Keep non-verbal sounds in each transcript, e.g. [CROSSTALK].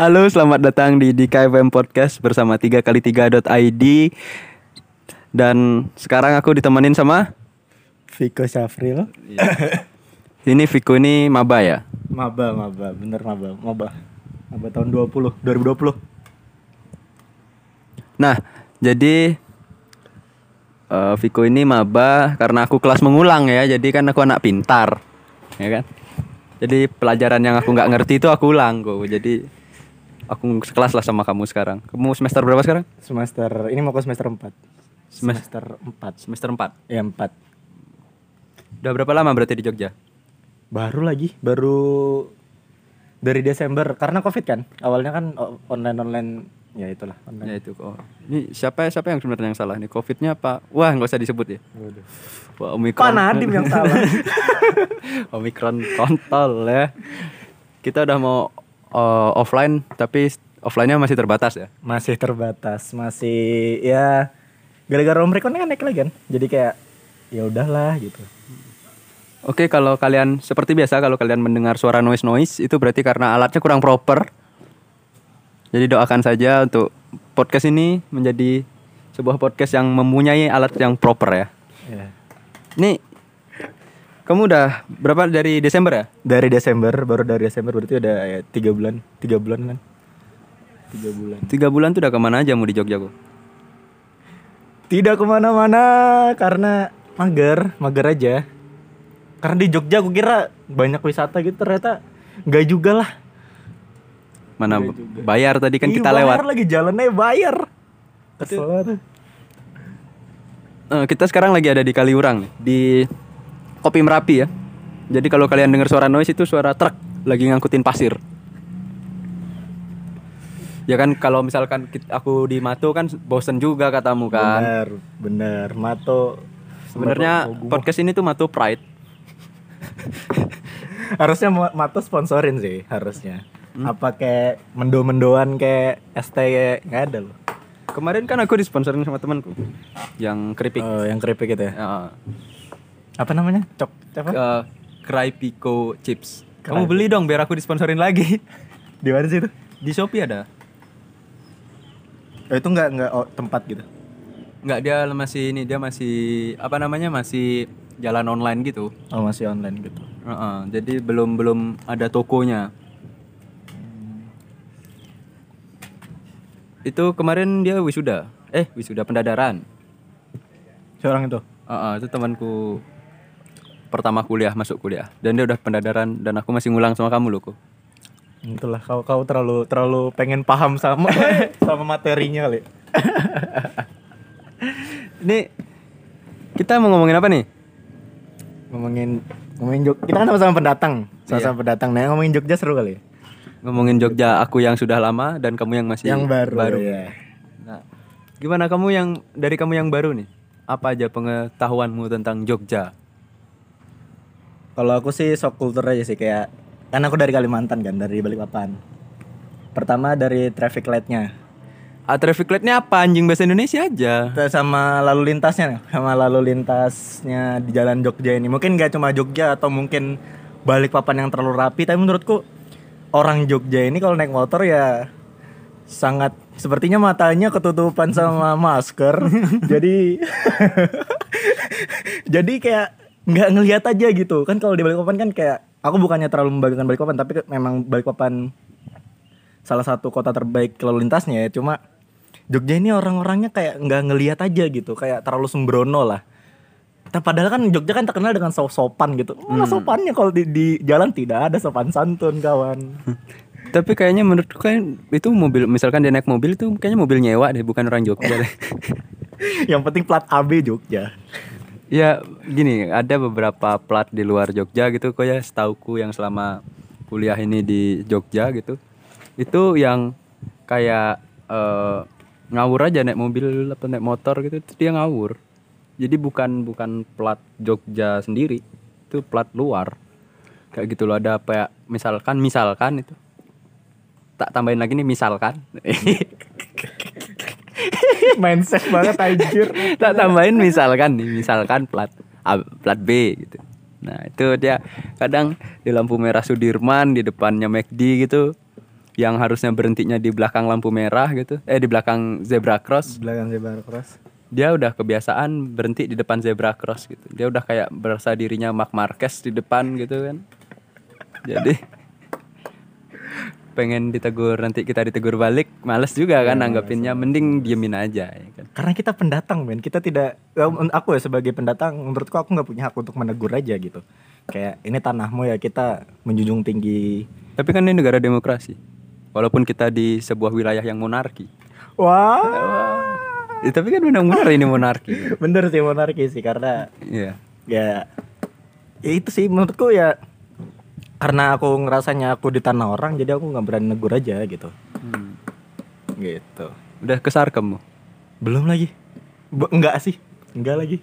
Halo, selamat datang di DKFM Podcast bersama 3x3.id Dan sekarang aku ditemenin sama? Viko Syafril Ini Viko ini maba ya? Maba, maba, bener maba, maba. Maba tahun 20, 2020 Nah, jadi eh Viko ini maba karena aku kelas mengulang ya. Jadi kan aku anak pintar Ya kan Jadi pelajaran yang aku nggak ngerti itu aku ulang kok Jadi aku sekelas lah sama kamu sekarang. Kamu semester berapa sekarang? Semester, ini mau ke semester 4 Semester 4 Semester 4 Ya 4 Udah berapa lama berarti di Jogja? Baru lagi, baru dari Desember. Karena covid kan, awalnya kan o- online-online Ya itulah, Ya online itu kok. Ini siapa siapa yang sebenarnya yang salah nih? Covidnya apa? Wah nggak usah disebut ya. Waduh. Wah omikron. Pak Nadim yang salah [LAUGHS] omikron kontol ya. Kita udah mau uh, offline tapi offline-nya masih terbatas ya. Masih terbatas, masih ya Gara-gara Omicron kan naik lagi kan Jadi kayak ya udahlah gitu Oke kalau kalian seperti biasa kalau kalian mendengar suara noise noise itu berarti karena alatnya kurang proper. Jadi doakan saja untuk podcast ini menjadi sebuah podcast yang mempunyai alat yang proper ya. ya. Nih kamu udah berapa dari Desember ya? Dari Desember, baru dari Desember berarti udah ya tiga bulan, tiga bulan kan? Tiga bulan. Tiga bulan tuh udah ke mana aja mau di Jogja kok? Tidak ke mana-mana karena mager, mager aja. Karena di Jogja aku kira banyak wisata gitu ternyata nggak juga lah. Mana juga. bayar tadi kan Ih, kita bayar lewat. lagi jalannya bayar. Kesel. Eh, kita sekarang lagi ada di Kaliurang nih, di Kopi Merapi ya. Jadi kalau kalian dengar suara noise itu suara truk lagi ngangkutin pasir. Ya kan kalau misalkan aku di Mato kan bosen juga katamu kan. Bener, bener. Mato Sebenarnya podcast ini tuh Mato Pride. [LAUGHS] harusnya Ma- Mato sponsorin sih harusnya. Hmm? Apa kayak mendo-mendoan kayak ST nggak ada loh. Kemarin kan aku disponsorin sama temanku yang keripik. Oh, yang keripik gitu ya. Ya, Apa namanya? Cok apa? ke Cry Pico Chips. Cry Kamu beli dong biar aku disponsorin lagi. [LAUGHS] Di mana sih itu? Di Shopee ada. Oh, itu nggak nggak oh, tempat gitu. Enggak, dia masih ini dia masih apa namanya? masih jalan online gitu. Oh, masih online gitu. Heeh, jadi belum belum ada tokonya. Itu kemarin dia wisuda. Eh, wisuda pendadaran. Seorang itu. Heeh, itu temanku pertama kuliah masuk kuliah dan dia udah pendadaran dan aku masih ngulang sama kamu loh kok. Itulah kau kau terlalu terlalu pengen paham sama [LAUGHS] sama materinya kali. [LAUGHS] Ini kita mau ngomongin apa nih? Ngomongin ngomongin Jog. Kita kan sama-sama pendatang. Sama-sama pendatang. Nah, ngomongin Jogja seru kali. ya? Ngomongin Jogja aku yang sudah lama dan kamu yang masih Yang baru. ya. Nah, gimana kamu yang dari kamu yang baru nih? Apa aja pengetahuanmu tentang Jogja? Kalau aku sih sok kultur aja sih kayak kan aku dari Kalimantan kan, dari Balikpapan. Pertama dari traffic light-nya. Ah, traffic light-nya apa anjing bahasa Indonesia aja? Sama lalu lintasnya, sama lalu lintasnya di jalan Jogja ini. Mungkin gak cuma Jogja atau mungkin Balikpapan yang terlalu rapi, tapi menurutku orang Jogja ini kalau naik motor ya sangat sepertinya matanya ketutupan sama [LAUGHS] masker. jadi [LAUGHS] jadi kayak nggak ngelihat aja gitu. Kan kalau di Balikpapan kan kayak aku bukannya terlalu membanggakan Balikpapan, tapi memang Balikpapan salah satu kota terbaik lalu lintasnya ya. Cuma Jogja ini orang-orangnya kayak nggak ngelihat aja gitu, kayak terlalu sembrono lah. Tapi padahal kan Jogja kan terkenal dengan so- sopan gitu. Mana sopannya kalau di, di jalan tidak ada sopan santun kawan. Tapi kayaknya menurutku kan itu mobil misalkan dia naik mobil itu kayaknya mobil nyewa deh bukan orang Jogja deh. [LAUGHS] Yang penting plat AB Jogja. ya gini ada beberapa plat di luar Jogja gitu kok ya setauku yang selama kuliah ini di Jogja gitu itu yang kayak eh, ngawur aja naik mobil atau naik motor gitu itu dia ngawur jadi bukan bukan plat Jogja sendiri itu plat luar. Kayak gitu loh ada apa ya misalkan misalkan itu. Tak tambahin lagi nih misalkan. [LAUGHS] Mindset banget anjir. tak tambahin misalkan nih misalkan plat A- plat B gitu. Nah itu dia kadang di lampu merah Sudirman di depannya McD gitu yang harusnya berhentinya di belakang lampu merah gitu. Eh di belakang zebra cross. Belakang zebra cross dia udah kebiasaan berhenti di depan zebra cross gitu. Dia udah kayak berasa dirinya Mark Marquez di depan gitu kan. Jadi pengen ditegur nanti kita ditegur balik males juga kan nanggepinnya. mending diemin aja ya kan. Karena kita pendatang men. Kita tidak ya, aku ya sebagai pendatang menurutku aku nggak punya hak untuk menegur aja gitu. Kayak ini tanahmu ya kita menjunjung tinggi. Tapi kan ini negara demokrasi. Walaupun kita di sebuah wilayah yang monarki. Wah Ya, tapi kan benar-benar ini monarki. [LAUGHS] Bener sih monarki sih karena Iya. ya ya itu sih menurutku ya karena aku ngerasanya aku di tanah orang jadi aku nggak berani negur aja gitu. Hmm. gitu. Udah ke Sarkem mau? belum lagi. Be- enggak sih. Enggak lagi.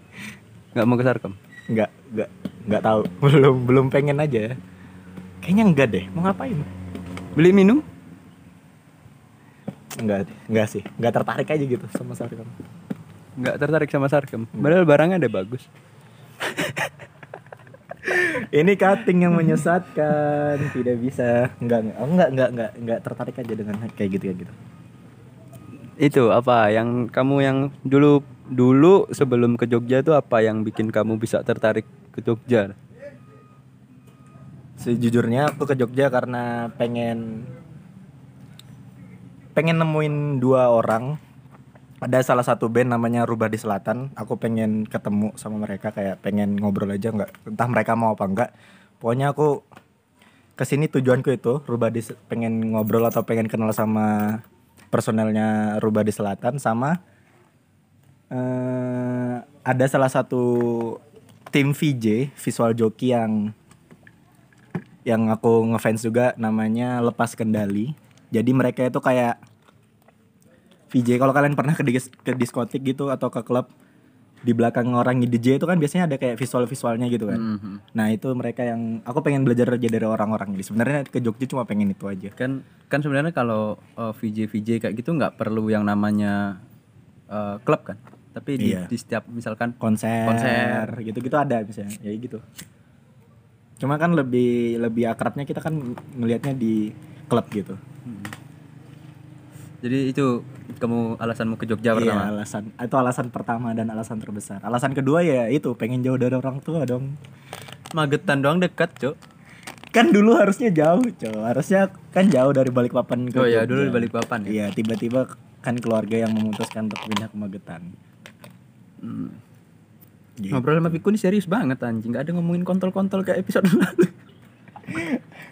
Nggak mau ke Sarkem enggak enggak enggak tahu. [LAUGHS] Belum belum pengen aja. Kayaknya enggak deh. Mau ngapain? Beli minum enggak enggak sih. Enggak tertarik aja gitu sama Sarkem. Nggak tertarik sama Sarkem. Padahal barangnya ada bagus. Ini cutting yang menyesatkan. Tidak bisa. Enggak enggak oh, enggak enggak enggak enggak tertarik aja dengan kayak gitu kayak gitu. Itu apa? Yang kamu yang dulu dulu sebelum ke Jogja itu apa yang bikin kamu bisa tertarik ke Jogja? Sejujurnya aku ke Jogja karena pengen pengen nemuin dua orang. Ada salah satu band namanya Rubah di Selatan. Aku pengen ketemu sama mereka kayak pengen ngobrol aja nggak entah mereka mau apa enggak. Pokoknya aku ke sini tujuanku itu Rubah di pengen ngobrol atau pengen kenal sama personelnya Rubah di Selatan sama eh ada salah satu tim VJ visual joki yang yang aku ngefans juga namanya Lepas Kendali. Jadi mereka itu kayak VJ kalau kalian pernah ke, dis- ke diskotik gitu atau ke klub di belakang orang DJ itu kan biasanya ada kayak visual-visualnya gitu kan. Nah, itu mereka yang aku pengen belajar aja dari orang-orang ini. Sebenarnya ke Jogja cuma pengen itu aja. kan kan sebenarnya kalau uh, VJ VJ kayak gitu nggak perlu yang namanya uh, klub kan tapi di, Iya. di setiap misalkan Konser, Konser. gitu-gitu ada misalnya. Ya gitu. Cuma kan lebih lebih akrabnya kita kan ngelihatnya di klub gitu. Jadi itu kamu alasanmu ke Jogja Iya, pertama alasan itu alasan pertama dan alasan terbesar. Alasan kedua ya itu pengen jauh dari orang tua dong. Magetan doang dekat cok Kan dulu harusnya jauh, cow. Harusnya kan jauh dari Balikpapan ke oh ya dulu di Balikpapan ya Iya, tiba-tiba kan keluarga yang memutuskan untuk pindah ke Magetan. Hmm. Gitu. ngobrol sama Piku ini serius banget anjing nggak ada ngomongin kontol-kontol kayak episode [LAUGHS] lalu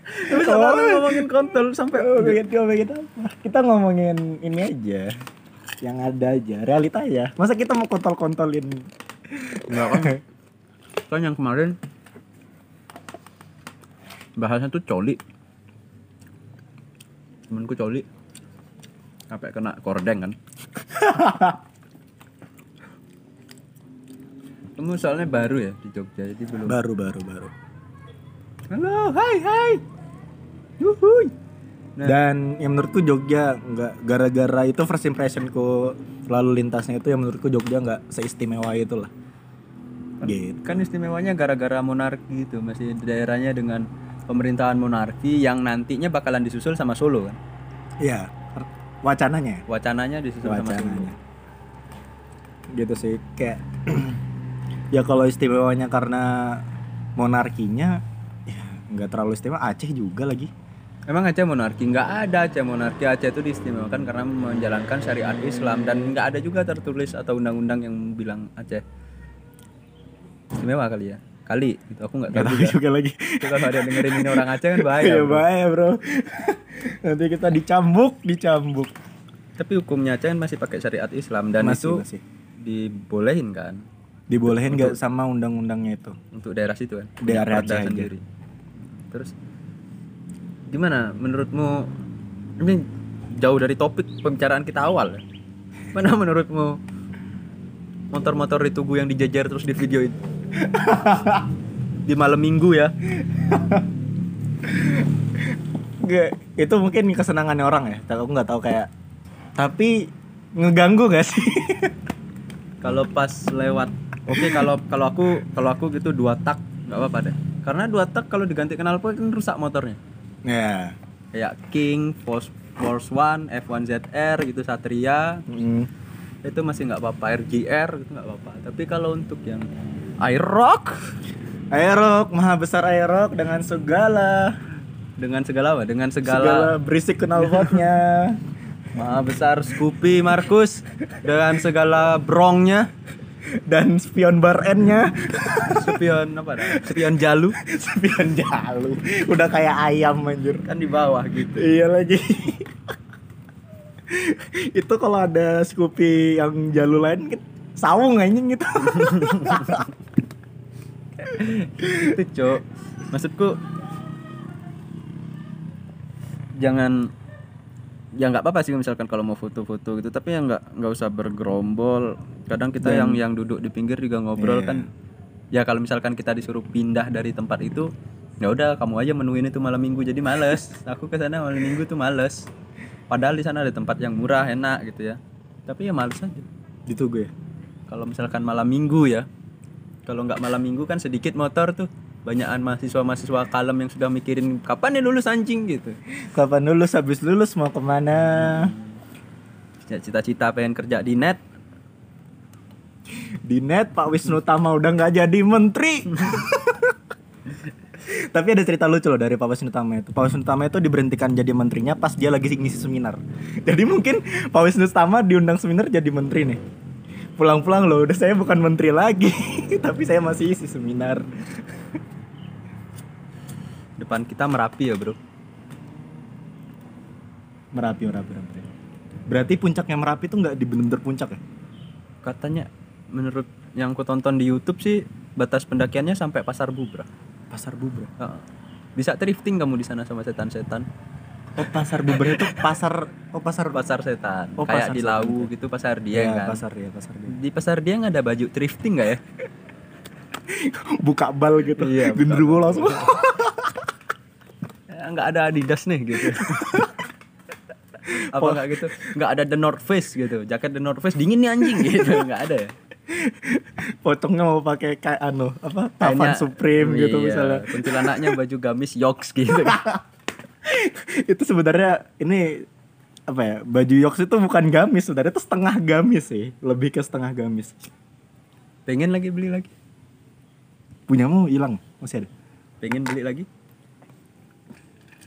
episode lalu ngomongin kontol sampai Oh, ngomongin apa? Kita ngomongin ini aja. Yang ada aja, realita ya. Masa kita mau kontol-kontolin? Enggak kan kan yang kemarin bahasnya tuh coli temenku coli sampai kena kordeng kan [LAUGHS] kamu soalnya baru ya di Jogja jadi belum Baru, baru, baru. halo hai hai yuhuy Nah. Dan yang menurutku Jogja nggak gara-gara itu first impressionku lalu lintasnya itu yang menurutku Jogja nggak seistimewa itu lah. Gitu. kan istimewanya gara-gara monarki itu masih daerahnya dengan pemerintahan monarki yang nantinya bakalan disusul sama Solo kan Iya, wacananya. wacananya disusul sama Solo Wacananya. Gitu sih kayak [CLEARS THROAT] ya kalau istimewanya karena monarkinya ya nggak terlalu istimewa Aceh juga lagi. Emang Aceh monarki? Nggak ada Aceh monarki. Aceh itu diistimewakan karena menjalankan syariat Islam dan nggak ada juga tertulis atau undang-undang yang bilang Aceh istimewa kali ya. Kali gitu. Aku nggak tahu tahu juga. juga lagi. Itu kalau ada dengerin ini orang Aceh kan bahaya. Iya bahaya bro. Nanti kita dicambuk, dicambuk. Tapi hukumnya Aceh kan masih pakai syariat Islam dan Masih, itu masih. dibolehin kan Dibolehin nggak sama undang-undangnya itu? untuk daerah situ kan. Daerah Aceh aja. sendiri. Terus gimana menurutmu ini jauh dari topik pembicaraan kita awal ya? Mana menurutmu motor-motor di Tugu yang dijajar terus di videoin? di malam minggu ya. Nggak, itu mungkin kesenangannya orang ya. Tapi aku nggak tahu kayak. Tapi ngeganggu gak sih? Kalau pas lewat Oke kalau kalau aku kalau aku gitu dua tak nggak apa-apa deh karena dua tak kalau diganti knalpot kan rusak motornya Ya. kayak King, Force, Force One, F1 ZR gitu Satria. Mm. itu masih nggak apa-apa. RGR gitu nggak apa-apa. Tapi kalau untuk yang Aerox Aerok, maha besar Aerok dengan segala. Dengan segala apa? Dengan segala, segala, berisik knalpotnya. [LAUGHS] maha besar Scoopy Markus dengan segala brongnya dan spion bar N-nya. Spion apa dah? spion jalu. [LAUGHS] Spion jalu. Udah kayak ayam anjir. Kan di bawah gitu. Iya lagi. Itu kalau ada Scoopy yang jalu lain kan sawung anjing gitu. Itu cok maksudku jangan ya nggak apa-apa sih misalkan kalau mau foto-foto gitu. Tapi ya nggak nggak usah bergerombol kadang kita yang yang duduk di pinggir juga ngobrol Iya. kan. Ya kalau misalkan kita disuruh pindah dari tempat itu ya udah kamu aja menuin itu malam minggu jadi males. [LAUGHS] Aku ke sana malam minggu tuh males. Padahal di sana ada tempat yang murah enak gitu ya. Tapi ya males aja. Gitu gue kalau misalkan malam minggu ya kalau nggak malam minggu kan sedikit motor tuh. Banyakan mahasiswa-mahasiswa kalem yang sudah mikirin kapan nih lulus anjing? gitu. Kapan lulus habis lulus mau ke mana? Ya, cita-cita pengen kerja di net di net Pak Wisnu Tama udah nggak jadi menteri. [LAUGHS] Tapi ada cerita lucu loh dari Pak Wisnu Tama itu. Pak Wisnu Tama itu diberhentikan jadi menterinya pas dia lagi ngisi seminar. [LAUGHS] Jadi mungkin Pak Wisnu Tama diundang seminar jadi menteri nih. Pulang-pulang loh udah saya bukan menteri lagi. [LAUGHS] Tapi saya masih isi seminar. Depan kita merapi ya bro? Merapi Merapi Merapi. Berarti puncaknya Merapi itu nggak di bener-bener puncak ya? Katanya menurut yang aku tonton di YouTube sih batas pendakiannya sampai pasar bubra. Pasar Bubra? Heeh. bisa drifting kamu di sana sama setan-setan. Oh Pasar Bubra itu pasar oh pasar pasar setan. Oh, kayak pasar di setan. Lawu gitu pasar Dieng Iya, kan. Pasar ya pasar dia di pasar Dieng ada baju drifting nggak ya? [LAUGHS] Buka bal gitu. Iya, genderuwo langsung. [LAUGHS] Ya, nggak ada Adidas nih gitu. [LAUGHS] Apa nggak gitu? Nggak ada The North Face gitu. Jaket The North Face dingin nih anjing gitu. Nggak ada ya pocongnya mau pakai kayak anu apa Kayaknya- Supreme gitu iya, misalnya. kuntilanaknya baju gamis yoks gitu. [LAUGHS] Itu sebenarnya ini apa ya baju yoks itu bukan gamis sebenarnya itu setengah gamis sih lebih ke setengah gamis. Pengen lagi beli lagi? Punyamu hilang masih ada. Pengen beli lagi?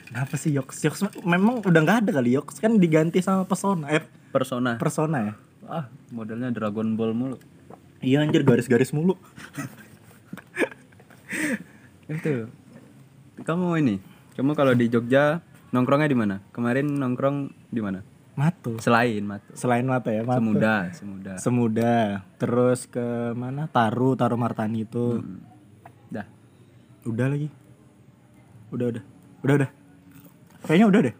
Kenapa sih yoks? Yoks memang udah nggak ada kali yoks kan diganti sama persona eh persona. Persona ya ah modelnya Dragon Ball mulu. Iya anjir garis-garis mulu. [LAUGHS] Itu. Kamu ini kamu kalau di Jogja nongkrongnya di mana? Kemarin nongkrong di mana? Matu selain Matu selain mata ya matu Semuda Semuda semuda terus ke mana? Taru taru martani itu. Hmm. dah. Udah lagi. Udah udah. Udah udah. Kayaknya udah deh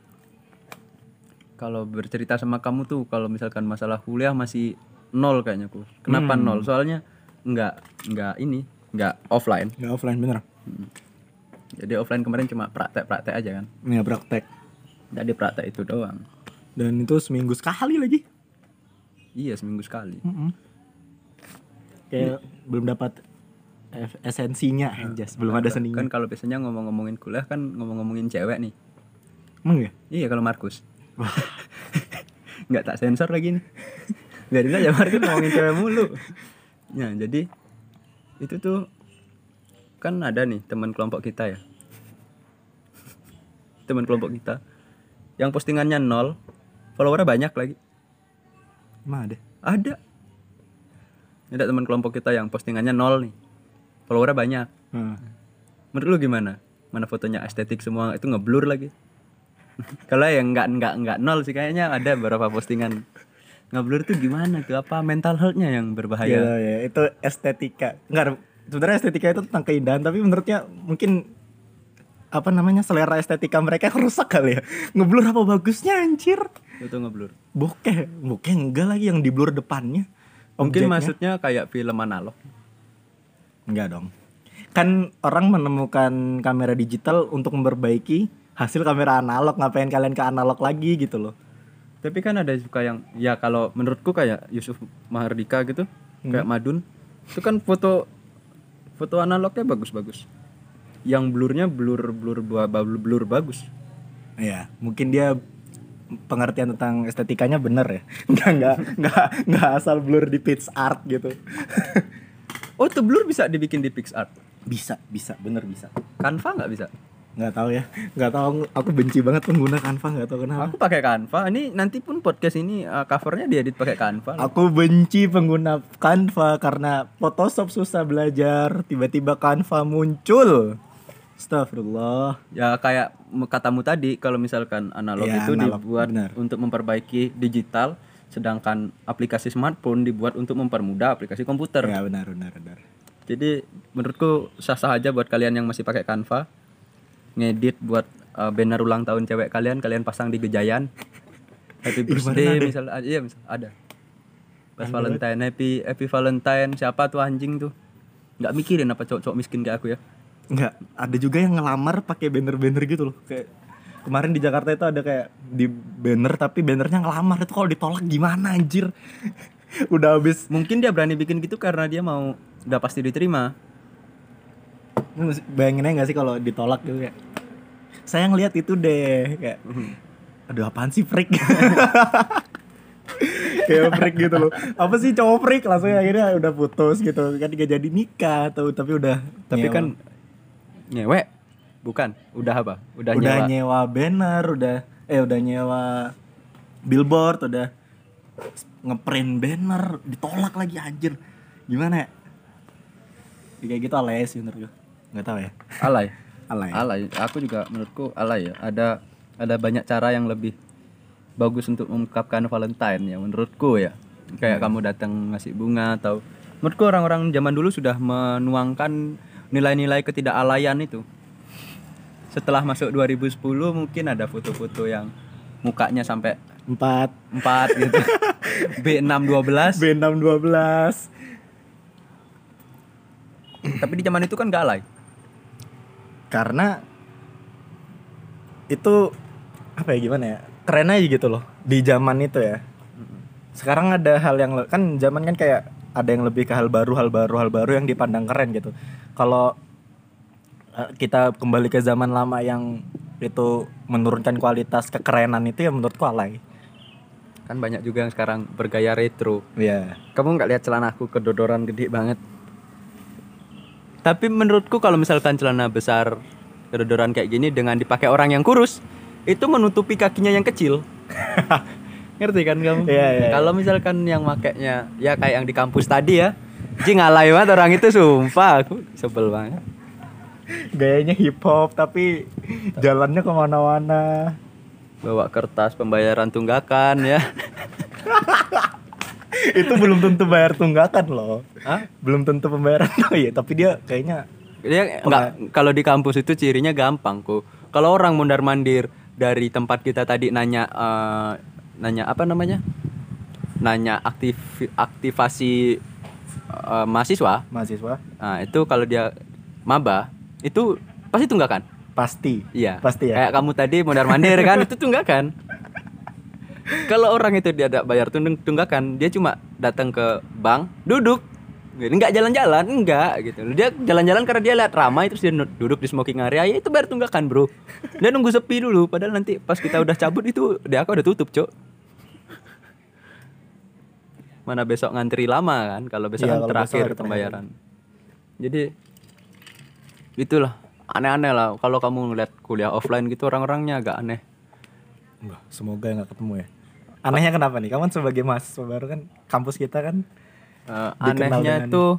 kalau bercerita sama kamu tuh kalau misalkan masalah kuliah masih nol kayaknya ku kenapa nol? Soalnya nggak nggak ini nggak offline. Nggak offline bener. Jadi offline kemarin cuma praktek-praktek aja kan? Ya praktek. Jadi praktek itu doang. Dan itu seminggu sekali lagi. Iya seminggu sekali. Kayak belum dapat es- esensinya anjas. Belum ada seninya. kan kalau biasanya ngomong-ngomongin kuliah kan ngomong-ngomongin cewek nih. Emang ya iya kalau Markus [LAUGHS] nggak tak sensor lagi nih. [LAUGHS] Biarin aja Markus ngomongin cewek mulu. Ya jadi itu tuh kan ada nih teman kelompok kita ya. [LAUGHS] Teman kelompok kita yang postingannya nol followernya banyak lagi. Emang ada? Ada. Ada teman kelompok kita yang postingannya nol nih followernya banyak. Hmm. menurut lu gimana? Mana fotonya estetik semua itu ngeblur lagi kalau yang nggak nggak nggak nol sih kayaknya ada beberapa postingan. Ngeblur tuh gimana tuh? Apa mental healthnya yang Iya, berbahaya ya, itu estetika. Enggak sebenarnya estetika itu tentang keindahan tapi menurutnya mungkin apa namanya selera estetika mereka rusak kali ya. Ngeblur apa bagusnya anjir? Itu ngeblur. Bokeh bokeh enggak lagi yang di blur depannya. Mungkin Objeknya. maksudnya kayak film analog. Enggak dong. Kan orang menemukan kamera digital untuk memperbaiki hasil kamera analog. Ngapain kalian ke analog lagi gitu loh. tapi kan ada juga yang ya kalau menurutku kayak Yusuf Mahardika gitu kayak Madun itu kan foto foto analognya bagus-bagus yang blurnya blur blur blur, blur, blur bagus Iya, mungkin dia pengertian tentang estetikanya bener ya. [LAUGHS] Enggak enggak enggak enggak asal blur di pitch art gitu. oh tuh blur bisa dibikin di PixArt bisa, bisa, bener bisa. Canva nggak bisa Nggak tahu ya. Nggak tahu aku benci banget pengguna Canva, nggak tahu kenapa. aku pakai Canva ini nanti pun podcast ini uh, covernya diedit pakai Canva loh. Aku benci pengguna Canva karena Photoshop susah belajar, tiba-tiba Canva muncul. Astagfirullah. ya kayak katamu tadi kalau misalkan analog Iya, itu analog, dibuat benar. untuk memperbaiki digital sedangkan aplikasi smartphone dibuat untuk mempermudah aplikasi komputer Ya benar benar benar. Jadi menurutku sah-sah aja buat kalian yang masih pakai Canva ngedit buat uh, banner ulang tahun cewek kalian kalian pasang di gejayan. [LAUGHS] Happy birthday misal ah, iya misal ada. Pas Valentine happy happy Valentine siapa tuh anjing tuh? nggak mikirin apa cowok-cowok miskin kayak aku ya. Enggak, ada juga yang ngelamar pakai banner-banner gitu loh. Kayak kemarin di Jakarta itu ada kayak di banner tapi bannernya ngelamar itu kalau ditolak gimana anjir. [LAUGHS] Udah habis Mungkin dia berani bikin gitu karena dia mau udah pasti diterima. Lu bayangin aja gak sih kalau ditolak gitu kayak saya ngeliat itu deh kayak aduh apaan sih freak? [LAUGHS] Kayak freak gitu loh. Apa sih cowok freak? Langsung akhirnya udah putus gitu. Kan gak jadi nikah atau tapi udah Tapi nyewa. kan nyewe? Bukan, udah apa? Udah, udah nyewa. nyewa banner udah eh udah nyewa billboard udah ngeprint banner ditolak lagi anjir. Gimana ya? Ya, kayak gitu alay sih menurut gue nggak tahu ya. Alay. Alay. Alay. Aku juga menurutku alay ya. Ada ada banyak cara yang lebih bagus untuk mengungkapkan Valentine ya menurutku ya. Kayak kamu datang ngasih bunga atau menurutku orang-orang zaman dulu sudah menuangkan nilai-nilai ketidakalayan itu. Setelah masuk 2010 mungkin ada foto-foto yang mukanya sampai empat. 4 gitu. [LAUGHS] B612 B612 tapi di zaman itu kan gak alay karena itu apa ya gimana ya keren aja gitu loh di zaman itu ya. Sekarang ada hal yang kan zaman kan kayak ada yang lebih ke hal baru hal baru hal baru yang dipandang keren gitu. Kalau eh, kita kembali ke zaman lama yang itu menurunkan kualitas kekerenan itu ya menurutku alay. Kan banyak juga yang sekarang bergaya retro. Iya. kamu nggak lihat celanaku kedodoran gede banget tapi menurutku kalau misalkan celana besar kedodoran kayak gini dengan dipakai orang yang kurus itu menutupi kakinya yang kecil. [LAUGHS] Ngerti kan kamu? Iya, iya, kalau misalkan yang makainya ya kayak yang di kampus tadi ya Ji ngalai banget orang itu sumpah aku sebel banget. Gayanya hip hop tapi jalannya ke mana-mana. Bawa kertas pembayaran tunggakan ya [LAUGHS] itu belum tentu bayar tunggakan loh Hah? belum tentu pembayaran [LAUGHS] oh iya tapi dia kayaknya Dia enggak kalau di kampus itu cirinya gampang kok. Kalau orang mondar mandir dari tempat kita tadi nanya eh, nanya apa namanya? Nanya aktif aktivasi eh, mahasiswa. mahasiswa Nah, itu kalau dia maba itu pasti tunggakan. pasti Iya. pasti ya Kayak kamu tadi mondar mandir kan itu tunggakan. Kalau orang itu dia ada bayar tungg- tunggakan, dia cuma datang ke bank, duduk, enggak jalan-jalan, enggak gitu. Dia jalan-jalan karena dia lihat ramai terus dia duduk di smoking area, ya itu bayar tunggakan, Bro. Dia nunggu sepi dulu, padahal nanti pas kita udah cabut itu dia aku udah tutup, Cok. Mana besok ngantri lama kan kalau besok Iya, kan besok terakhir terakhir. pembayaran. Jadi itulah aneh-aneh lah kalau kamu ngeliat kuliah offline gitu orang-orangnya agak aneh. Wah, semoga nggak ketemu ya anehnya kenapa nih kamu kan sebagai mahasiswa baru kan kampus kita kan Eh, Dikenal anehnya dengan- tuh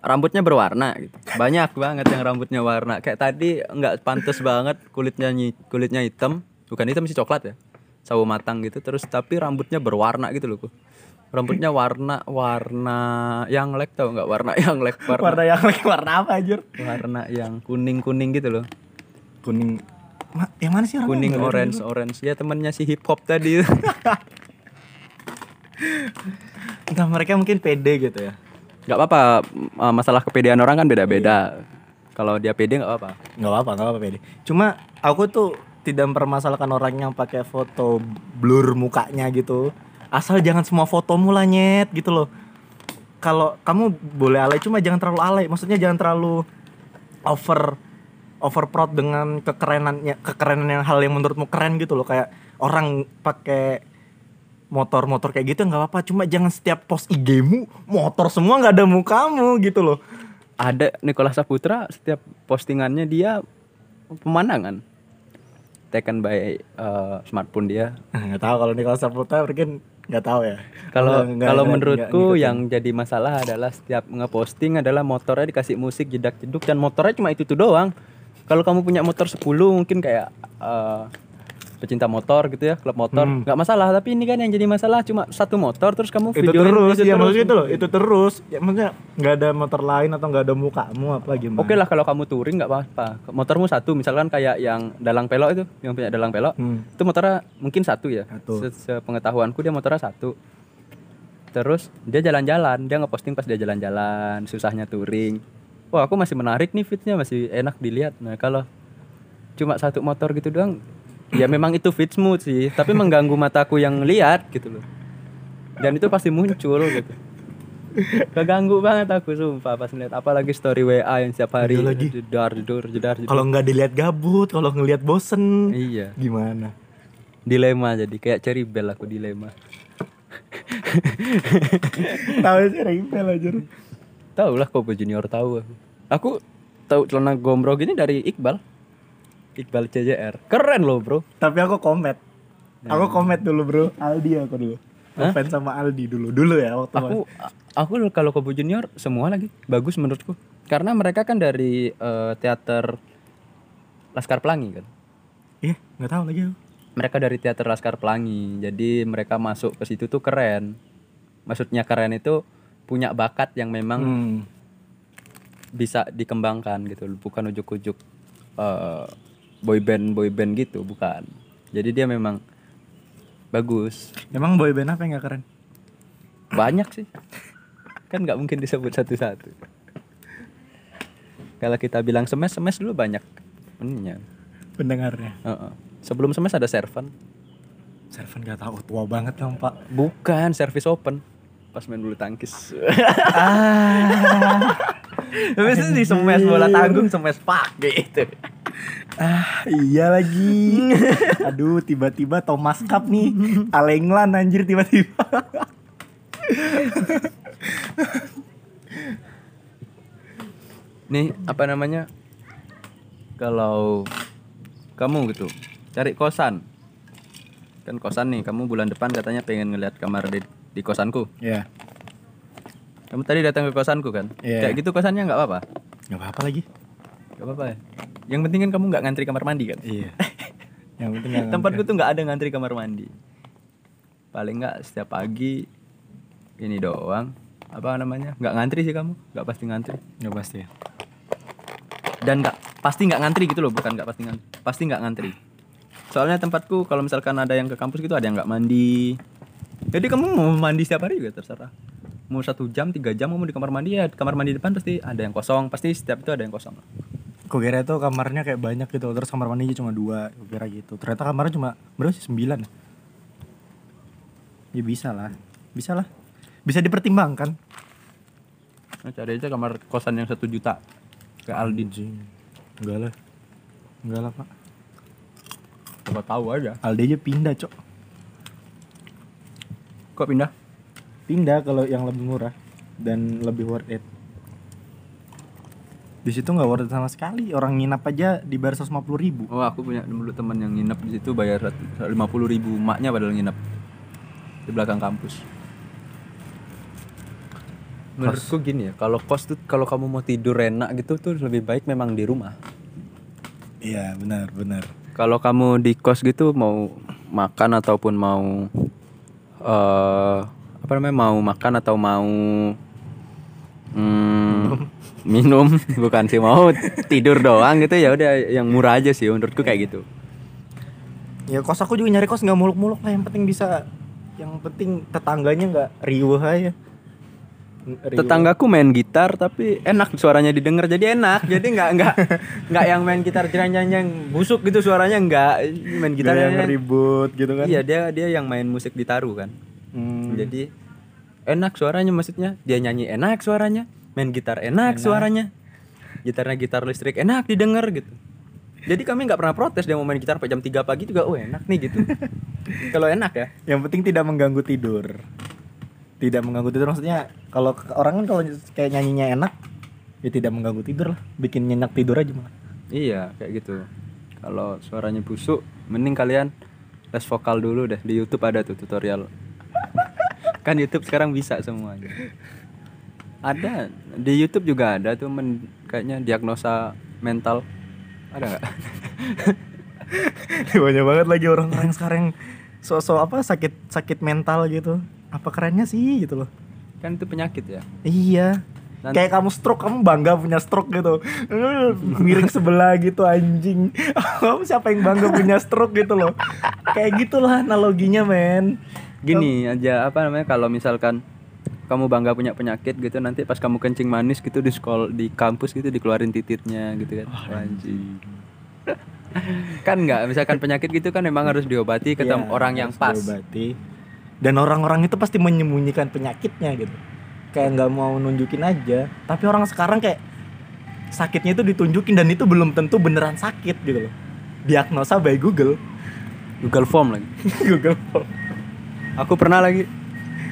rambutnya berwarna gitu. Banyak banget yang rambutnya warna. Kayak tadi nggak pantas banget kulitnya nyi- kulitnya hitam, bukan hitam sih coklat ya. Sawo matang gitu terus tapi rambutnya berwarna gitu loh. Rambutnya warna warna yang lek tau nggak warna yang lek warna, warna yang lagi warna apa anjir warna yang kuning kuning gitu loh kuning Ma, yang mana sih orangnya? kuning lihat orange orange. Ya temennya si hip hop tadi. [LAUGHS] Entah mereka mungkin pede gitu ya. Nggak apa-apa. Eh, masalah kepedean orang kan beda-beda. Kalau dia pede nggak apa-apa. Nggak apa nggak apa pede. Cuma aku tuh tidak mempermasalahkan orang yang pakai foto blur mukanya gitu. Asal jangan semua fotomu lah nyet gitu loh. Kalau kamu boleh alay cuma jangan terlalu alay. Maksudnya jangan terlalu over over proud dengan kekerenannya kekerenan yang hal yang menurutmu keren gitu loh. Kayak orang pakai motor-motor kayak gitu nggak apa-apa. Cuma jangan setiap post IG-mu motor semua nggak ada mukamu gitu loh. Ada Nicholas Saputra setiap postingannya dia pemandangan. Taken by uh, smartphone dia. Nggak tahu kalau nih kalau Saputra mungkin nggak tahu ya. Kalau kalau menurutku nggak ngikutin. yang jadi masalah adalah setiap ngeposting adalah motornya dikasih musik jedak jeduk dan motornya cuma itu tuh doang kalau kamu punya motor 10 mungkin kayak eh, pecinta motor gitu ya klub motor Hmm. nggak masalah tapi ini kan yang jadi masalah cuma satu motor terus kamu itu videoin terus itu ya maksudnya itu loh itu terus ya maksudnya nggak ada motor lain atau nggak ada mukamu apa gimana Oke lah kalau kamu touring nggak apa-apa. Motormu satu, misalkan kayak yang dalang pelok itu, yang punya dalang pelok, Hmm. itu motornya mungkin satu ya. Satu. Se- Sepengetahuanku dia motornya satu. Terus dia jalan-jalan, dia ngeposting pas dia jalan-jalan, susahnya touring. Wah aku masih menarik nih fitnya, masih enak dilihat. Nah kalau cuma satu motor gitu doang, ya memang itu fitsmu sih, tapi mengganggu mataku yang lihat gitu loh. Dan itu pasti muncul gitu. Keganggu banget aku sumpah pas ngeliat apalagi story WA yang setiap hari lagi. jedar jedor jedar jedor. kalau nggak dilihat gabut kalau ngelihat bosen Iya, gimana dilema jadi kayak cherry bell aku dilema. tahu sih rebel aja Tahu lah Kobe Junior tahu aku. Aku tahu celana gombrong gini dari Iqbal. Iqbal CJR. Keren loh, Bro. tapi aku komet Ya. aku komet dulu bro Aldi aku dulu fans sama Aldi dulu dulu ya waktu Aku aku kalau Kobe Junior semua lagi bagus menurutku. Karena mereka kan dari eh, teater Laskar Pelangi kan. iya nggak tahu lagi aku Mereka dari teater Laskar Pelangi. Jadi mereka masuk ke situ tuh keren. Maksudnya keren itu punya bakat yang memang Hmm. bisa dikembangkan gitu. Bukan ujuk-ujuk eh, boyband boyband gitu bukan. Jadi dia memang bagus. Emang boyband apa yang nggak keren? Banyak sih. Kan nggak mungkin disebut satu-satu. Kalau kita bilang semes semes dulu banyak ininya. Pendengarnya. Heeh. sebelum semes ada servan. Servan nggak tahu tua banget dong pak. Bukan service open pas main bulu tangkis. Habis itu di semes bola tanggung semes pak gitu. Ah iya lagi. [LAUGHS] Aduh tiba-tiba Thomas Cup nih. Al England anjir tiba-tiba. Nih apa namanya? Kalau kamu gitu cari kosan. Kan kosan nih kamu bulan depan katanya pengen ngeliat kamar di, di kosanku. Ya kamu tadi datang ke kosanku kan? Iya. kayak gitu kosannya nggak apa-apa? Nggak apa-apa lagi. Nggak apa-apa ya? Yang penting kan kamu nggak ngantri kamar mandi kan? Iya. [LAUGHS] Yang penting tempatku tuh nggak ada ngantri kamar mandi. Paling nggak setiap pagi ini doang. Apa namanya? Nggak ngantri sih kamu? Nggak pasti ngantri. Nggak pasti ya? Dan nggak pasti nggak ngantri gitu loh bukan nggak pasti ngantri pasti nggak ngantri. Soalnya tempatku kalau misalkan ada yang ke kampus gitu ada yang nggak mandi jadi kamu mau mandi setiap hari juga terserah. Mau satu jam tiga jam mau di kamar mandi ya kamar mandi depan pasti ada yang kosong. Pasti setiap itu ada yang kosong. Kok kira itu kamarnya kayak banyak gitu Terus kamar mandinya cuma dua Gue kira gitu. Ternyata kamarnya cuma Berapa sih? Sembilan? Ya bisa lah Bisa lah. Bisa dipertimbangkan. Nah, cari aja kamar kosan yang satu juta ke Aldi. Enggak lah. Enggak lah pak. Coba tahu aja. Aldi aja pindah cok kok pindah? Pindah kalau yang lebih murah Dan lebih worth it. Di situ nggak worth it sama sekali. Orang nginap aja dibayar 150 ribu. Oh aku punya dulu teman yang nginep di situ bayar lima puluh ribu. Maknya padahal nginep di belakang kampus. Menurutku gini ya kalau kos tuh kalau kamu mau tidur enak gitu tuh lebih baik memang di rumah. Iya benar benar. Kalau kamu di kos gitu mau makan ataupun mau eh apa namanya mau makan atau mau hmm, minum. bukan sih mau tidur doang gitu ya udah yang murah aja sih menurutku kayak gitu. Ya kos aku juga nyari kos nggak muluk-muluk lah yang penting bisa yang penting tetangganya nggak riuh aja Riuh. tetanggaku main gitar tapi enak suaranya didengar jadi enak. Jadi nggak nggak [LAUGHS] nggak yang main gitar jeranjang yang busuk gitu suaranya nggak. Main gitar yang ribut gitu kan? Iya dia dia yang main musik ditaruh kan. Hmm. jadi enak suaranya maksudnya. Dia nyanyi enak suaranya main gitar enak, suaranya. Gitarnya gitar listrik enak didengar gitu. Jadi kami nggak pernah protes dia mau main gitar sampai jam 3 pagi juga oh enak nih gitu. [LAUGHS] Kalau enak ya. Yang penting tidak mengganggu tidur. Tidak mengganggu tidur. Maksudnya kalau orang kan kalau kayak nyanyinya enak ya tidak mengganggu tidur lah. Bikin nyenyak tidur aja malah. iya kayak gitu. Kalau suaranya busuk mending kalian les vokal dulu deh. Di YouTube ada tuh tutorial. [LAUGHS] Kan YouTube sekarang bisa semuanya. Ada. Di YouTube juga ada tuh men, kayaknya diagnosa mental. Ada nggak? [LAUGHS] Banyak banget lagi orang-orang sekarang sosok apa sakit sakit mental gitu. Apa kerennya sih gitu loh. kan itu penyakit ya Iya. Nanti- Kayak kamu stroke, kamu bangga punya stroke gitu. Eh, Miring sebelah gitu anjing. [LAUGHS] Kamu siapa yang bangga punya stroke gitu loh. Kayak gitulah analoginya, men. gini aja apa namanya kalau misalkan kamu bangga punya penyakit gitu nanti pas kamu kencing manis gitu di sekolah di kampus gitu dikeluarin titiknya gitu kan anjing [LAUGHS] kan nggak misalkan penyakit gitu kan memang harus diobati ke tem- Iya, orang yang pas diobati. Dan orang-orang itu pasti menyembunyikan penyakitnya gitu. Kayak nggak mau nunjukin aja. Tapi orang sekarang kayak sakitnya itu ditunjukin dan itu belum tentu beneran sakit gitu loh. Diagnosa by Google. Google Form lagi [LAUGHS] Google Form. aku pernah lagi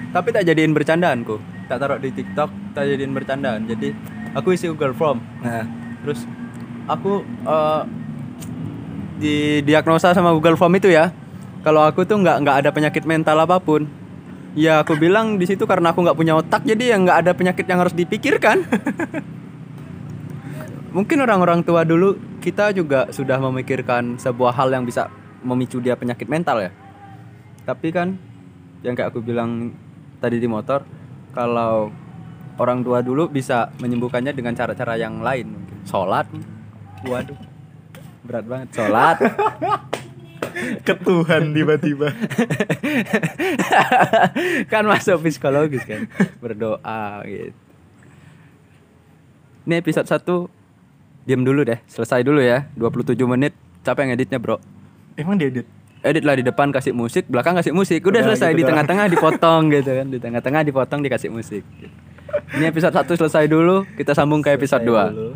tapi tak jadiin bercandaanku tak taruh di TikTok tak jadiin bercandaan jadi aku isi Google Form Nah, terus aku eh, di diagnosa sama Google Form itu ya kalau aku tuh nggak nggak ada penyakit mental apa pun. Ya aku bilang di situ karena aku nggak punya otak jadi ya nggak ada penyakit yang harus dipikirkan. [LAUGHS] Mungkin orang-orang tua dulu kita juga sudah memikirkan sebuah hal yang bisa memicu dia penyakit mental ya. Tapi kan yang kayak aku bilang tadi di motor kalau orang tua dulu bisa menyembuhkannya dengan cara-cara yang lain sholat. Waduh berat banget. Sholat [LAUGHS] ke Tuhan tiba-tiba. [LAUGHS] kan masuk psikologis kan berdoa gitu ini episode 1 diam dulu deh selesai dulu ya 27 menit capek ngeditnya bro Emang diedit? edit lah di depan kasih musik belakang kasih musik udah, Udah selesai gitu di tengah-tengah [LAUGHS] dipotong gitu kan di tengah-tengah dipotong dikasih musik ini episode 1 selesai dulu kita sambung ke episode 2 Selesai dulu.